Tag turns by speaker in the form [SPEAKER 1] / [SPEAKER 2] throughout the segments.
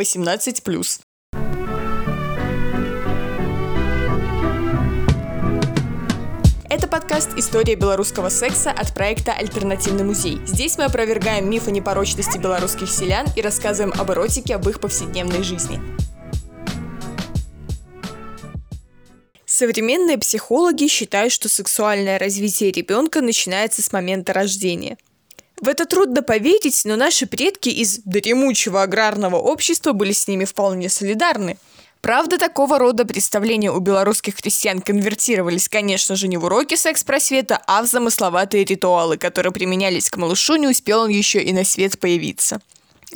[SPEAKER 1] 18+. Это подкаст «История белорусского секса» от проекта «Альтернативный музей». Здесь мы опровергаем мифы непорочности белорусских селян и рассказываем об эротике, об их повседневной жизни. Современные психологи считают, что сексуальное развитие ребенка начинается с момента рождения. В это трудно поверить, но наши предки из дремучего аграрного общества были с ними вполне солидарны. Правда, такого рода представления у белорусских крестьян конвертировались, конечно же, не в уроки секс-просвета, а в замысловатые ритуалы, которые применялись к малышу, не успел он еще и на свет появиться.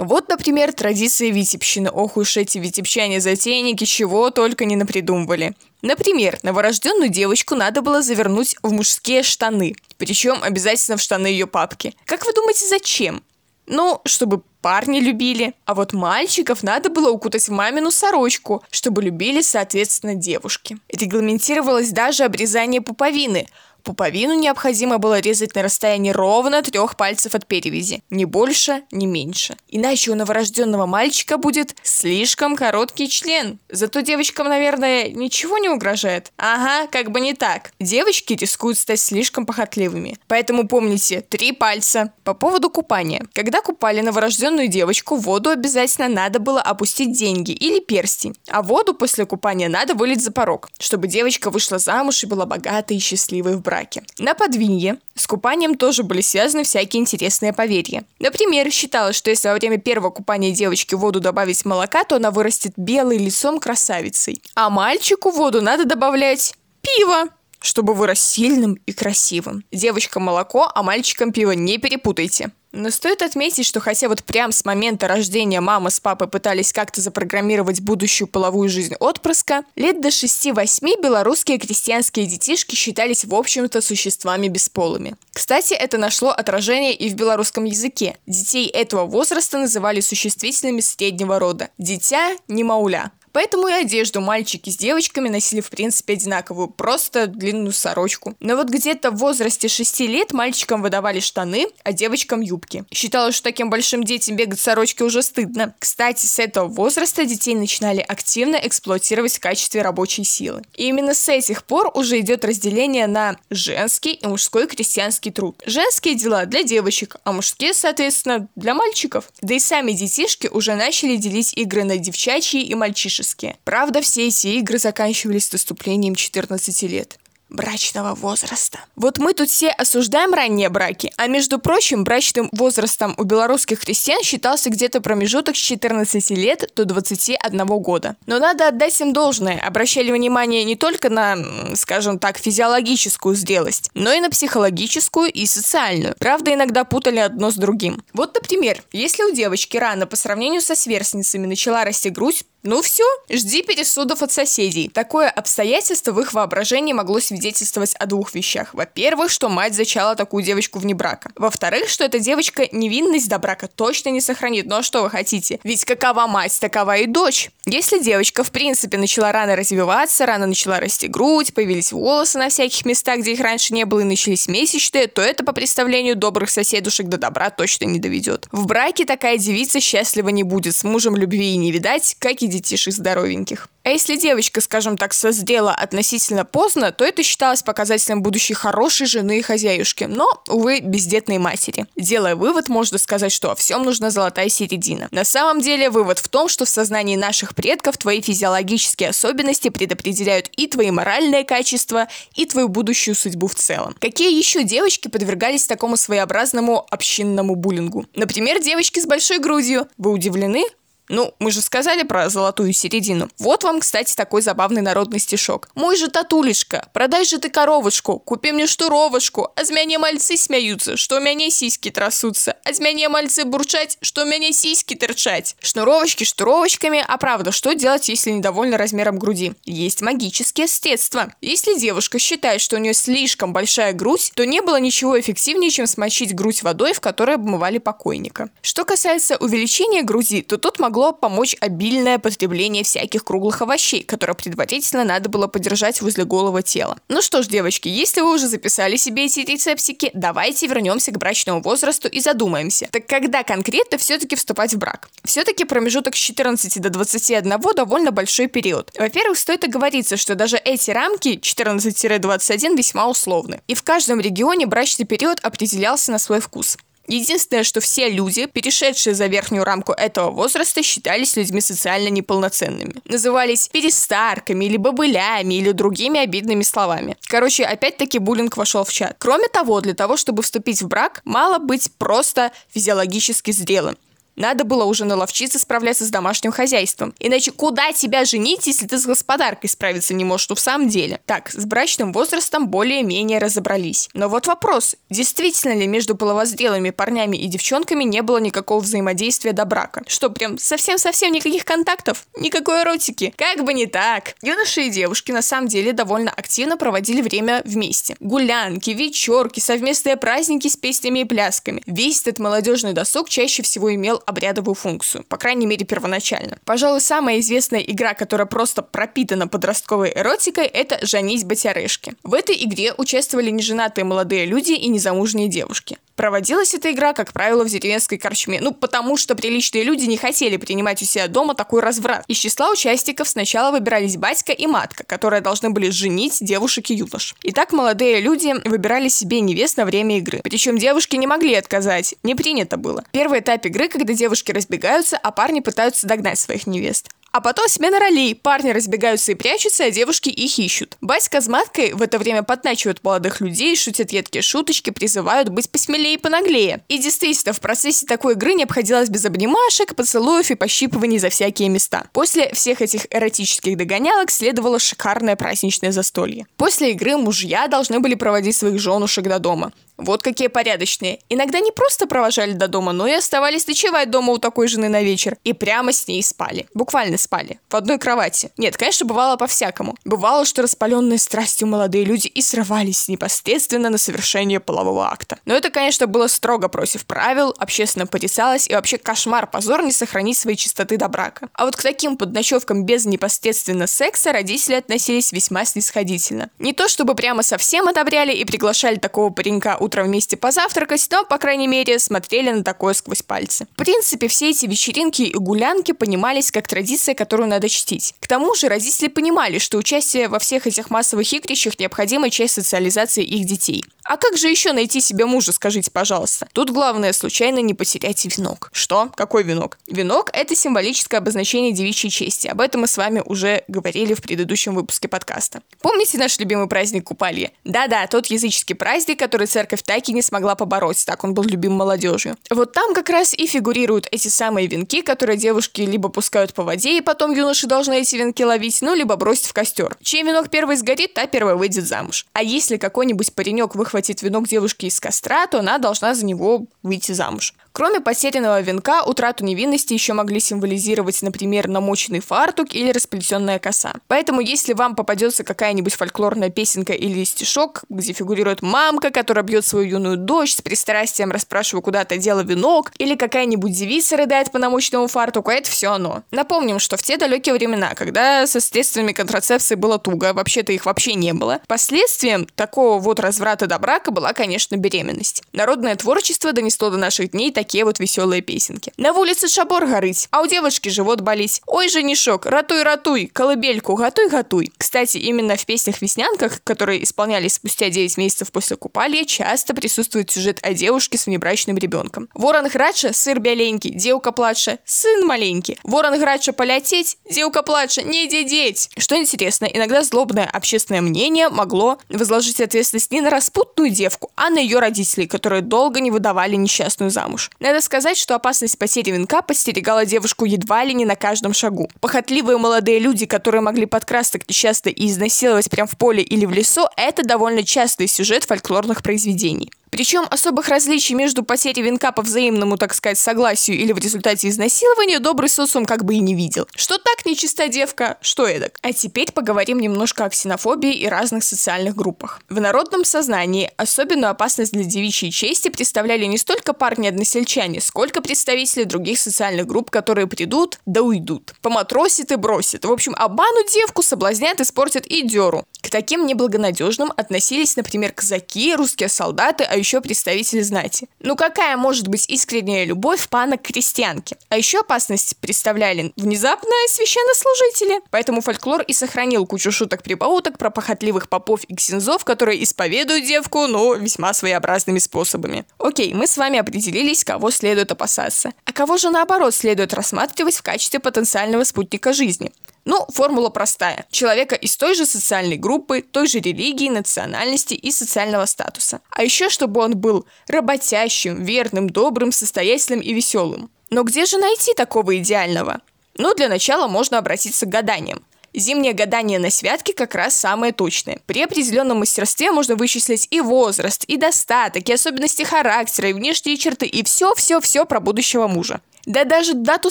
[SPEAKER 1] Вот, например, традиции витебщины. Ох уж эти витебчане-затейники, чего только не напридумывали. Например, новорожденную девочку надо было завернуть в мужские штаны, причем обязательно в штаны ее папки. Как вы думаете, зачем? Ну, чтобы парни любили. А вот мальчиков надо было укутать в мамину сорочку, чтобы любили, соответственно, девушки. Регламентировалось даже обрезание пуповины – Пуповину необходимо было резать на расстоянии ровно трех пальцев от перевязи. Ни больше, ни меньше. Иначе у новорожденного мальчика будет слишком короткий член. Зато девочкам, наверное, ничего не угрожает. Ага, как бы не так. Девочки рискуют стать слишком похотливыми. Поэтому помните, три пальца. По поводу купания. Когда купали новорожденную девочку, в воду обязательно надо было опустить деньги или перстень. А воду после купания надо вылить за порог, чтобы девочка вышла замуж и была богатой и счастливой в браке. На подвинье с купанием тоже были связаны всякие интересные поверья. Например, считалось, что если во время первого купания девочки в воду добавить молока, то она вырастет белой лицом красавицей. А мальчику в воду надо добавлять пиво чтобы вырос сильным и красивым. Девочка молоко, а мальчикам пиво не перепутайте. Но стоит отметить, что хотя вот прям с момента рождения мама с папой пытались как-то запрограммировать будущую половую жизнь отпрыска, лет до 6-8 белорусские крестьянские детишки считались в общем-то существами бесполыми. Кстати, это нашло отражение и в белорусском языке. Детей этого возраста называли существительными среднего рода. Дитя не мауля. Поэтому и одежду мальчики с девочками носили в принципе одинаковую, просто длинную сорочку. Но вот где-то в возрасте 6 лет мальчикам выдавали штаны, а девочкам юбки. Считалось, что таким большим детям бегать в сорочке уже стыдно. Кстати, с этого возраста детей начинали активно эксплуатировать в качестве рабочей силы. И именно с этих пор уже идет разделение на женский и мужской крестьянский труд. Женские дела для девочек, а мужские, соответственно, для мальчиков. Да и сами детишки уже начали делить игры на девчачьи и мальчишеские творческие. Правда, все эти игры заканчивались наступлением 14 лет брачного возраста. Вот мы тут все осуждаем ранние браки, а между прочим, брачным возрастом у белорусских христиан считался где-то промежуток с 14 лет до 21 года. Но надо отдать им должное, обращали внимание не только на, скажем так, физиологическую зрелость, но и на психологическую и социальную. Правда, иногда путали одно с другим. Вот, например, если у девочки рано по сравнению со сверстницами начала расти грудь, ну все, жди пересудов от соседей. Такое обстоятельство в их воображении могло свидетельствовать о двух вещах. Во-первых, что мать зачала такую девочку вне брака. Во-вторых, что эта девочка невинность до брака точно не сохранит. Ну а что вы хотите? Ведь какова мать, такова и дочь. Если девочка в принципе начала рано развиваться, рано начала расти грудь, появились волосы на всяких местах, где их раньше не было, и начались месячные, то это по представлению добрых соседушек до добра точно не доведет. В браке такая девица счастлива не будет, с мужем любви и не видать, как и детишек здоровеньких. А если девочка, скажем так, созрела относительно поздно, то это считалось показателем будущей хорошей жены и хозяюшки, но, увы, бездетной матери. Делая вывод, можно сказать, что во всем нужна золотая середина. На самом деле, вывод в том, что в сознании наших предков твои физиологические особенности предопределяют и твои моральные качества, и твою будущую судьбу в целом. Какие еще девочки подвергались такому своеобразному общинному буллингу? Например, девочки с большой грудью. Вы удивлены? Ну, мы же сказали про золотую середину. Вот вам, кстати, такой забавный народный стишок. Мой же татулечка, продай же ты коровочку, купи мне штуровочку, а з мяне мальцы смеются, что у меня сиськи трясутся, а з мяне мальцы бурчать, что у меня сиськи торчать. Шнуровочки шнуровочками, а правда, что делать, если недовольна размером груди? Есть магические средства. Если девушка считает, что у нее слишком большая грудь, то не было ничего эффективнее, чем смочить грудь водой, в которой обмывали покойника. Что касается увеличения груди, то тут могло могло помочь обильное потребление всяких круглых овощей, которые предварительно надо было подержать возле голого тела. Ну что ж, девочки, если вы уже записали себе эти рецептики, давайте вернемся к брачному возрасту и задумаемся. Так когда конкретно все-таки вступать в брак? Все-таки промежуток с 14 до 21 довольно большой период. Во-первых, стоит оговориться, что даже эти рамки 14-21 весьма условны. И в каждом регионе брачный период определялся на свой вкус. Единственное, что все люди, перешедшие за верхнюю рамку этого возраста, считались людьми социально неполноценными. Назывались перестарками или бобылями или другими обидными словами. Короче, опять-таки буллинг вошел в чат. Кроме того, для того, чтобы вступить в брак, мало быть просто физиологически зрелым. Надо было уже наловчиться справляться с домашним хозяйством. Иначе куда тебя женить, если ты с господаркой справиться не можешь, ну в самом деле? Так, с брачным возрастом более-менее разобрались. Но вот вопрос, действительно ли между половозрелыми парнями и девчонками не было никакого взаимодействия до брака? Что, прям совсем-совсем никаких контактов? Никакой эротики? Как бы не так. Юноши и девушки на самом деле довольно активно проводили время вместе. Гулянки, вечерки, совместные праздники с песнями и плясками. Весь этот молодежный досуг чаще всего имел обрядовую функцию, по крайней мере первоначально. Пожалуй, самая известная игра, которая просто пропитана подростковой эротикой, это «Жанись, батярешки». В этой игре участвовали неженатые молодые люди и незамужние девушки. Проводилась эта игра, как правило, в деревенской корчме, ну, потому что приличные люди не хотели принимать у себя дома такой разврат. Из числа участников сначала выбирались батька и матка, которые должны были женить девушек и юнош. И так молодые люди выбирали себе невест на время игры. Причем девушки не могли отказать, не принято было. Первый этап игры, когда девушки разбегаются, а парни пытаются догнать своих невест. А потом смена ролей. Парни разбегаются и прячутся, а девушки их ищут. Баська с маткой в это время подначивают молодых людей, шутят едкие шуточки, призывают быть посмелее и понаглее. И действительно, в процессе такой игры не обходилось без обнимашек, поцелуев и пощипываний за всякие места. После всех этих эротических догонялок следовало шикарное праздничное застолье. После игры мужья должны были проводить своих женушек до дома. Вот какие порядочные. Иногда не просто провожали до дома, но и оставались ночевать дома у такой жены на вечер. И прямо с ней спали. Буквально спали. В одной кровати. Нет, конечно, бывало по-всякому. Бывало, что распаленные страстью молодые люди и срывались непосредственно на совершение полового акта. Но это, конечно, было строго против правил, общественно порицалось и вообще кошмар, позор не сохранить своей чистоты до брака. А вот к таким подночевкам без непосредственно секса родители относились весьма снисходительно. Не то чтобы прямо совсем одобряли и приглашали такого паренька у утром вместе позавтракать, но, по крайней мере, смотрели на такое сквозь пальцы. В принципе, все эти вечеринки и гулянки понимались как традиция, которую надо чтить. К тому же родители понимали, что участие во всех этих массовых игрищах – необходимая часть социализации их детей. А как же еще найти себе мужа, скажите, пожалуйста? Тут главное случайно не потерять венок. Что? Какой венок? Венок – это символическое обозначение девичьей чести. Об этом мы с вами уже говорили в предыдущем выпуске подкаста. Помните наш любимый праздник Купалье? Да-да, тот языческий праздник, который церковь так и не смогла побороть, так он был любим молодежью. Вот там как раз и фигурируют эти самые венки, которые девушки либо пускают по воде, и потом юноши должны эти венки ловить, ну, либо бросить в костер. Чей венок первый сгорит, та первая выйдет замуж. А если какой-нибудь паренек выхватит выхватит венок девушки из костра, то она должна за него выйти замуж. Кроме потерянного венка, утрату невинности еще могли символизировать, например, намоченный фартук или расплетенная коса. Поэтому, если вам попадется какая-нибудь фольклорная песенка или стишок, где фигурирует мамка, которая бьет свою юную дочь, с пристрастием расспрашивая, куда то дела венок, или какая-нибудь девица рыдает по намоченному фартуку, это все оно. Напомним, что в те далекие времена, когда со средствами контрацепции было туго, вообще-то их вообще не было, последствием такого вот разврата до брака была, конечно, беременность. Народное творчество донесло до наших дней такие вот веселые песенки. На улице шабор горыть, а у девушки живот болеть. Ой, женишок, ратуй, ратуй, колыбельку готуй, готуй. Кстати, именно в песнях-веснянках, которые исполнялись спустя 9 месяцев после купалья, часто присутствует сюжет о девушке с внебрачным ребенком. Ворон грача, сыр бяленький, девка плача, сын маленький. Ворон грача полететь, девка плача, не дедеть. Что интересно, иногда злобное общественное мнение могло возложить ответственность не на распутную девку, а на ее родителей, которые долго не выдавали несчастную замуж. Надо сказать, что опасность потери венка подстерегала девушку едва ли не на каждом шагу. Похотливые молодые люди, которые могли подкрасться к несчастной и изнасиловать прямо в поле или в лесу, это довольно частый сюжет фольклорных произведений. Причем особых различий между потерей венка по взаимному, так сказать, согласию или в результате изнасилования добрый социум как бы и не видел. Что так нечиста девка, что эдак. А теперь поговорим немножко о ксенофобии и разных социальных группах. В народном сознании особенную опасность для девичьей чести представляли не столько парни односеленные односельчане, сколько представителей других социальных групп, которые придут, да уйдут. Поматросит и бросит. В общем, обманут девку, соблазнят, испортят и деру. К таким неблагонадежным относились, например, казаки, русские солдаты, а еще представители знати. Ну какая может быть искренняя любовь пана к крестьянке? А еще опасность представляли внезапно священнослужители. Поэтому фольклор и сохранил кучу шуток-прибауток про похотливых попов и ксензов, которые исповедуют девку, но весьма своеобразными способами. Окей, мы с вами определились, кого следует опасаться. А кого же наоборот следует рассматривать в качестве потенциального спутника жизни? Ну, формула простая. Человека из той же социальной группы, той же религии, национальности и социального статуса. А еще, чтобы он был работящим, верным, добрым, состоятельным и веселым. Но где же найти такого идеального? Ну, для начала можно обратиться к гаданиям. Зимнее гадание на святке как раз самое точное. При определенном мастерстве можно вычислить и возраст, и достаток, и особенности характера, и внешние черты, и все-все-все про будущего мужа. Да даже дату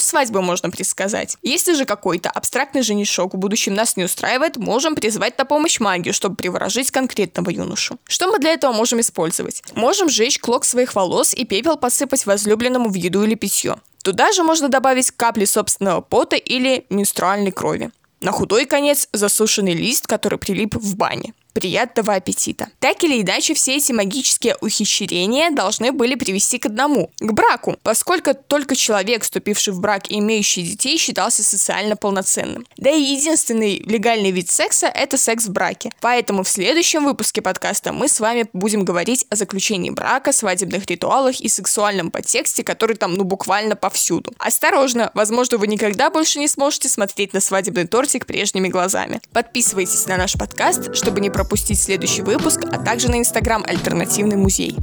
[SPEAKER 1] свадьбы можно предсказать. Если же какой-то абстрактный женишок в будущем нас не устраивает, можем призвать на помощь магию, чтобы приворожить конкретного юношу. Что мы для этого можем использовать? Можем сжечь клок своих волос и пепел посыпать возлюбленному в еду или питье. Туда же можно добавить капли собственного пота или менструальной крови. На худой конец засушенный лист, который прилип в бане. Приятного аппетита. Так или иначе, все эти магические ухищрения должны были привести к одному – к браку, поскольку только человек, вступивший в брак и имеющий детей, считался социально полноценным. Да и единственный легальный вид секса – это секс в браке. Поэтому в следующем выпуске подкаста мы с вами будем говорить о заключении брака, свадебных ритуалах и сексуальном подтексте, который там ну буквально повсюду. Осторожно, возможно, вы никогда больше не сможете смотреть на свадебный тортик прежними глазами. Подписывайтесь на наш подкаст, чтобы не пропустить следующий выпуск, а также на инстаграм «Альтернативный музей».